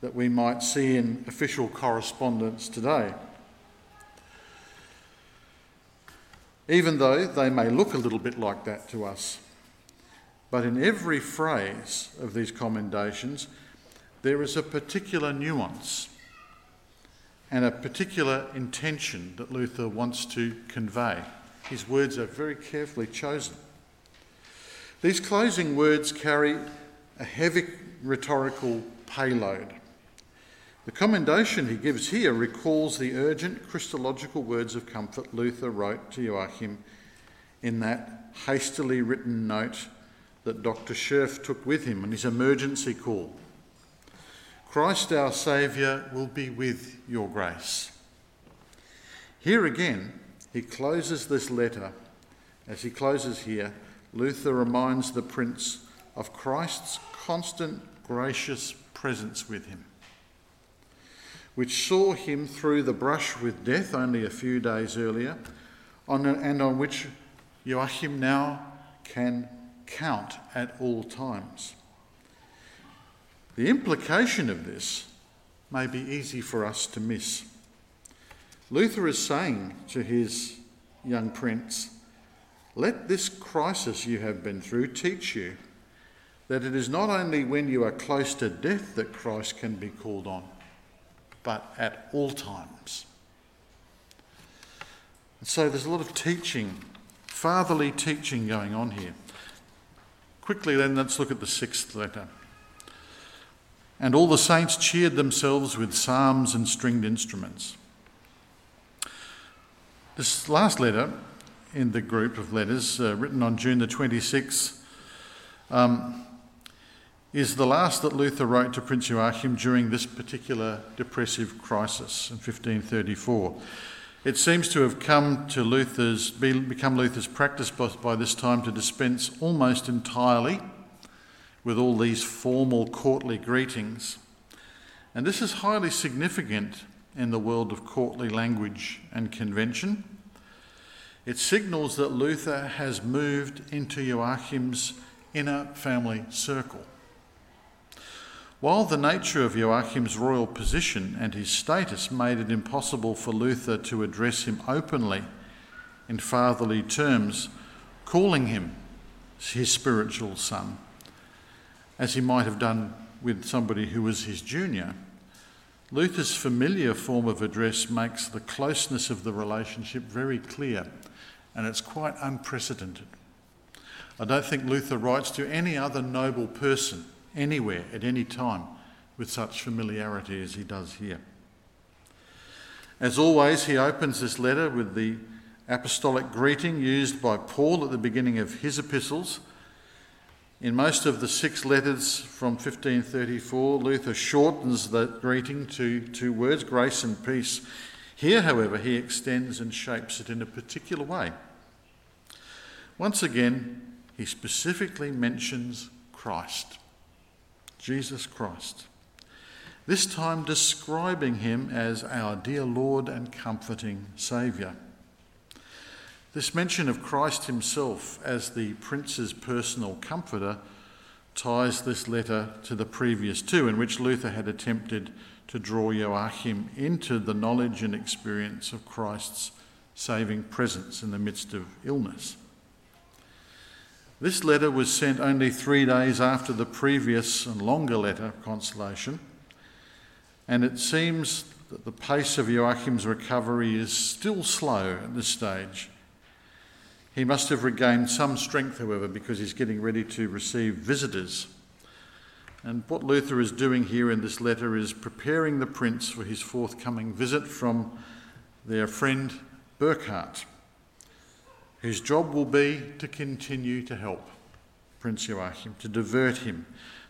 that we might see in official correspondence today. Even though they may look a little bit like that to us. But in every phrase of these commendations, there is a particular nuance and a particular intention that Luther wants to convey. His words are very carefully chosen. These closing words carry a heavy rhetorical payload. The commendation he gives here recalls the urgent Christological words of comfort Luther wrote to Joachim in that hastily written note that Dr. Schurf took with him on his emergency call Christ our Saviour will be with your grace. Here again, he closes this letter. As he closes here, Luther reminds the Prince of Christ's constant gracious presence with him, which saw him through the brush with death only a few days earlier, and on which Joachim now can count at all times. The implication of this may be easy for us to miss. Luther is saying to his young prince, Let this crisis you have been through teach you that it is not only when you are close to death that Christ can be called on, but at all times. And so there's a lot of teaching, fatherly teaching going on here. Quickly, then, let's look at the sixth letter. And all the saints cheered themselves with psalms and stringed instruments. This last letter in the group of letters, uh, written on June the 26th, um, is the last that Luther wrote to Prince Joachim during this particular depressive crisis in 1534. It seems to have come to Luther's, become Luther's practice by this time to dispense almost entirely with all these formal courtly greetings. And this is highly significant in the world of courtly language and convention. It signals that Luther has moved into Joachim's inner family circle. While the nature of Joachim's royal position and his status made it impossible for Luther to address him openly in fatherly terms, calling him his spiritual son, as he might have done with somebody who was his junior. Luther's familiar form of address makes the closeness of the relationship very clear, and it's quite unprecedented. I don't think Luther writes to any other noble person anywhere at any time with such familiarity as he does here. As always, he opens this letter with the apostolic greeting used by Paul at the beginning of his epistles. In most of the six letters from 1534, Luther shortens that greeting to two words, grace and peace. Here, however, he extends and shapes it in a particular way. Once again, he specifically mentions Christ, Jesus Christ. This time describing him as our dear Lord and comforting Saviour. This mention of Christ himself as the prince's personal comforter ties this letter to the previous two, in which Luther had attempted to draw Joachim into the knowledge and experience of Christ's saving presence in the midst of illness. This letter was sent only three days after the previous and longer letter of consolation, and it seems that the pace of Joachim's recovery is still slow at this stage. He must have regained some strength, however, because he's getting ready to receive visitors. And what Luther is doing here in this letter is preparing the prince for his forthcoming visit from their friend Burkhardt whose job will be to continue to help Prince Joachim, to divert him,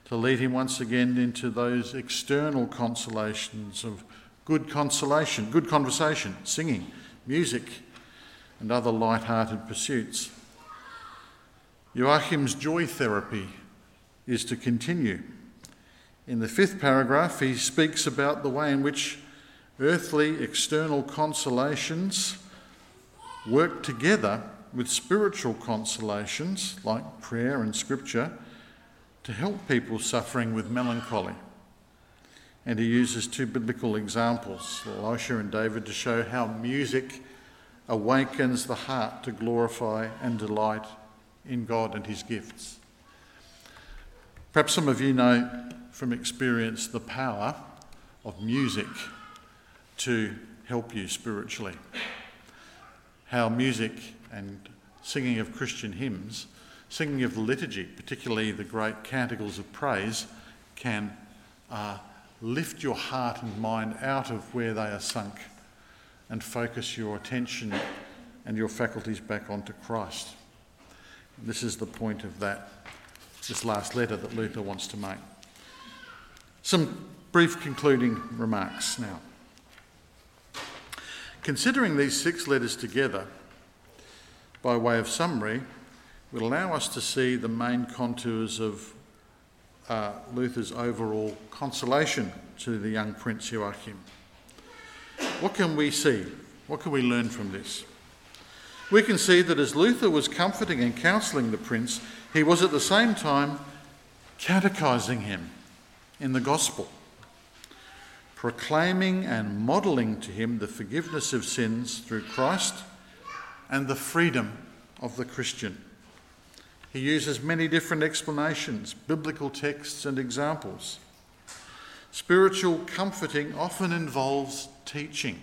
to lead him once again into those external consolations of good consolation, good conversation, singing, music, and other light-hearted pursuits. Joachim's joy therapy is to continue. In the fifth paragraph, he speaks about the way in which earthly external consolations work together with spiritual consolations like prayer and scripture to help people suffering with melancholy. And he uses two biblical examples, Elisha and David, to show how music awakens the heart to glorify and delight in God and his gifts. Perhaps some of you know from experience the power of music to help you spiritually. How music and singing of Christian hymns, singing of the liturgy, particularly the great canticles of praise, can uh, lift your heart and mind out of where they are sunk and focus your attention and your faculties back onto Christ. This is the point of that, this last letter that Luther wants to make. Some brief concluding remarks now. Considering these six letters together, by way of summary, will allow us to see the main contours of uh, Luther's overall consolation to the young Prince Joachim. What can we see? What can we learn from this? We can see that as Luther was comforting and counselling the prince, he was at the same time catechising him in the gospel, proclaiming and modelling to him the forgiveness of sins through Christ and the freedom of the Christian. He uses many different explanations, biblical texts, and examples. Spiritual comforting often involves teaching,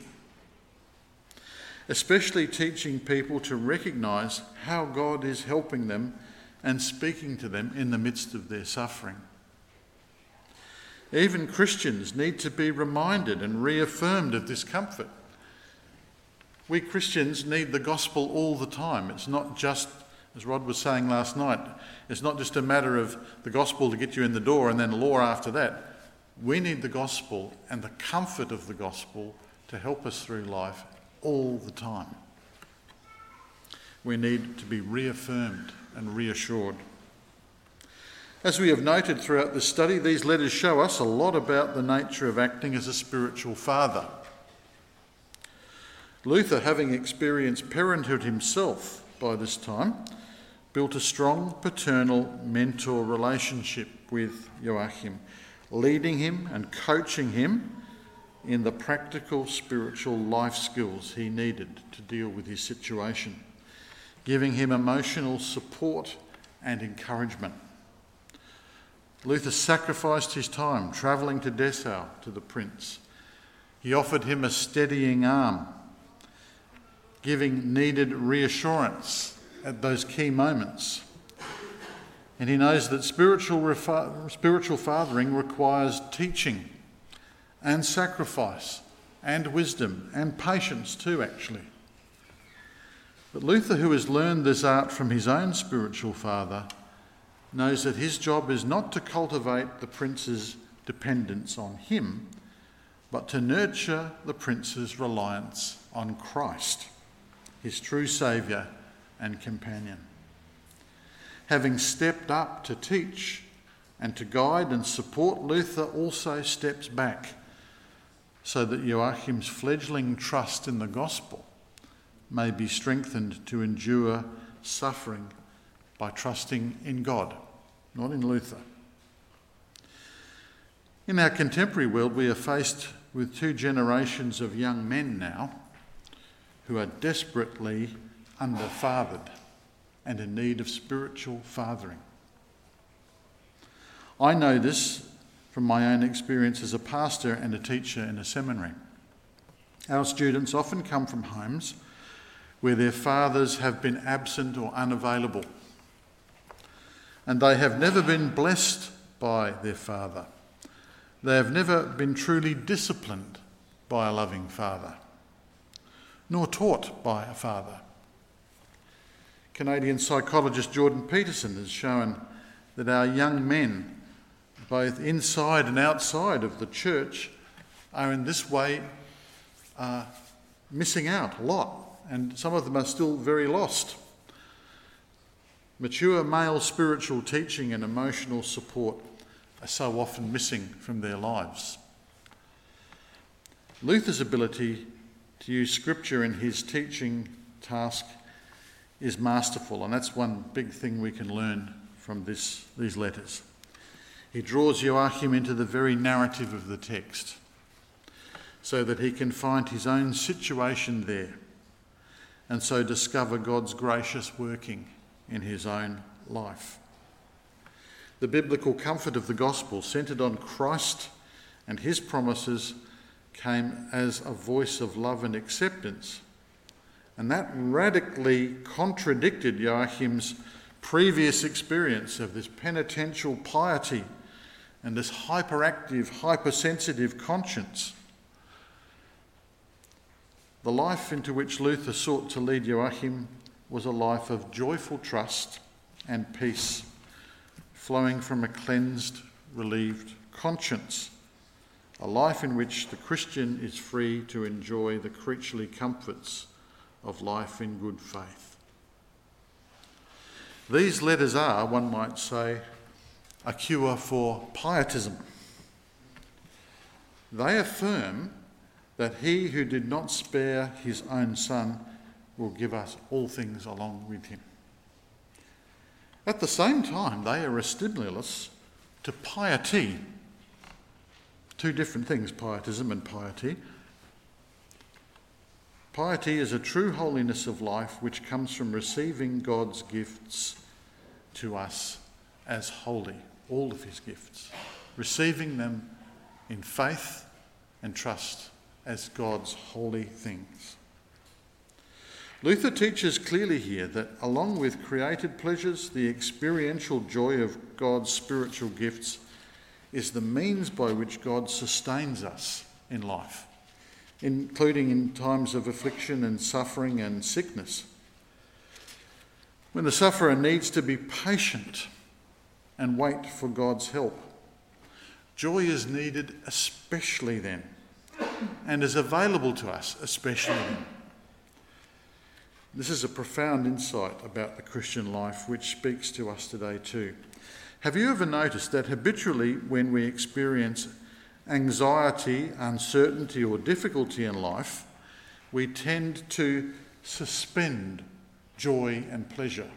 especially teaching people to recognise how God is helping them and speaking to them in the midst of their suffering. Even Christians need to be reminded and reaffirmed of this comfort. We Christians need the gospel all the time. It's not just, as Rod was saying last night, it's not just a matter of the gospel to get you in the door and then law after that. We need the gospel and the comfort of the gospel to help us through life all the time. We need to be reaffirmed and reassured. As we have noted throughout this study, these letters show us a lot about the nature of acting as a spiritual father. Luther, having experienced parenthood himself by this time, built a strong paternal mentor relationship with Joachim, leading him and coaching him in the practical spiritual life skills he needed to deal with his situation, giving him emotional support and encouragement. Luther sacrificed his time travelling to Dessau to the prince He offered him a steadying arm, giving needed reassurance at those key moments. And he knows that spiritual, refa- spiritual fathering requires teaching and sacrifice and wisdom and patience too, actually. But Luther, who has learned this art from his own spiritual father, knows that his job is not to cultivate the prince's dependence on him, but to nurture the prince's reliance on Christ, his true Saviour and companion. Having stepped up to teach and to guide and support, Luther also steps back so that Joachim's fledgling trust in the gospel may be strengthened to endure suffering by trusting in God, not in Luther. In our contemporary world, we are faced with two generations of young men now who are desperately underfathered and in need of spiritual fathering. I know this from my own experience as a pastor and a teacher in a seminary. Our students often come from homes where their fathers have been absent or unavailable, and they have never been blessed by their father. They have never been truly disciplined by a loving father, nor taught by a father. Canadian psychologist Jordan Peterson has shown that our young men, both inside and outside of the church, are in this way uh, missing out a lot and some of them are still very lost. Mature male spiritual teaching and emotional support are so often missing from their lives. Luther's ability to use scripture in his teaching task is masterful, and that's one big thing we can learn from this, these letters. He draws Joachim into the very narrative of the text so that he can find his own situation there and so discover God's gracious working in his own life. The biblical comfort of the gospel, centered on Christ and his promises, came as a voice of love and acceptance. And that radically contradicted Joachim's previous experience of this penitential piety and this hyperactive, hypersensitive conscience. The life into which Luther sought to lead Joachim was a life of joyful trust and peace, flowing from a cleansed, relieved conscience, a life in which the Christian is free to enjoy the creaturely comforts of life in good faith. These letters are, one might say, a cure for pietism. They affirm that he who did not spare his own son will give us all things along with him. At the same time, they are a stimulus to piety. Two different things pietism and piety. Piety is a true holiness of life which comes from receiving God's gifts to us as holy, all of his gifts, receiving them in faith and trust as God's holy things. Luther teaches clearly here that along with created pleasures, the experiential joy of God's spiritual gifts is the means by which God sustains us in life, including in times of affliction and suffering and sickness. When the sufferer needs to be patient and wait for God's help, joy is needed especially then and is available to us, especially then. This is a profound insight about the Christian life which speaks to us today too. Have you ever noticed that habitually, when we experience anxiety, uncertainty, or difficulty in life, we tend to suspend joy and pleasure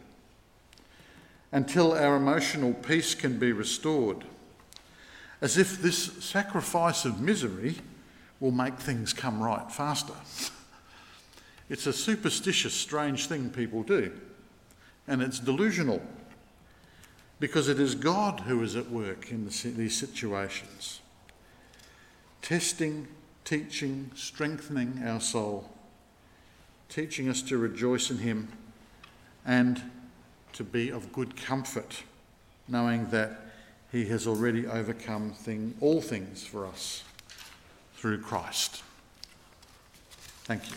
until our emotional peace can be restored, as if this sacrifice of misery will make things come right faster. It's a superstitious, strange thing people do, and it's delusional because it is God who is at work in these situations, testing teaching, strengthening our soul, teaching us to rejoice in Him and to be of good comfort, knowing that He has already overcome thing, all things for us through Christ. Thank you.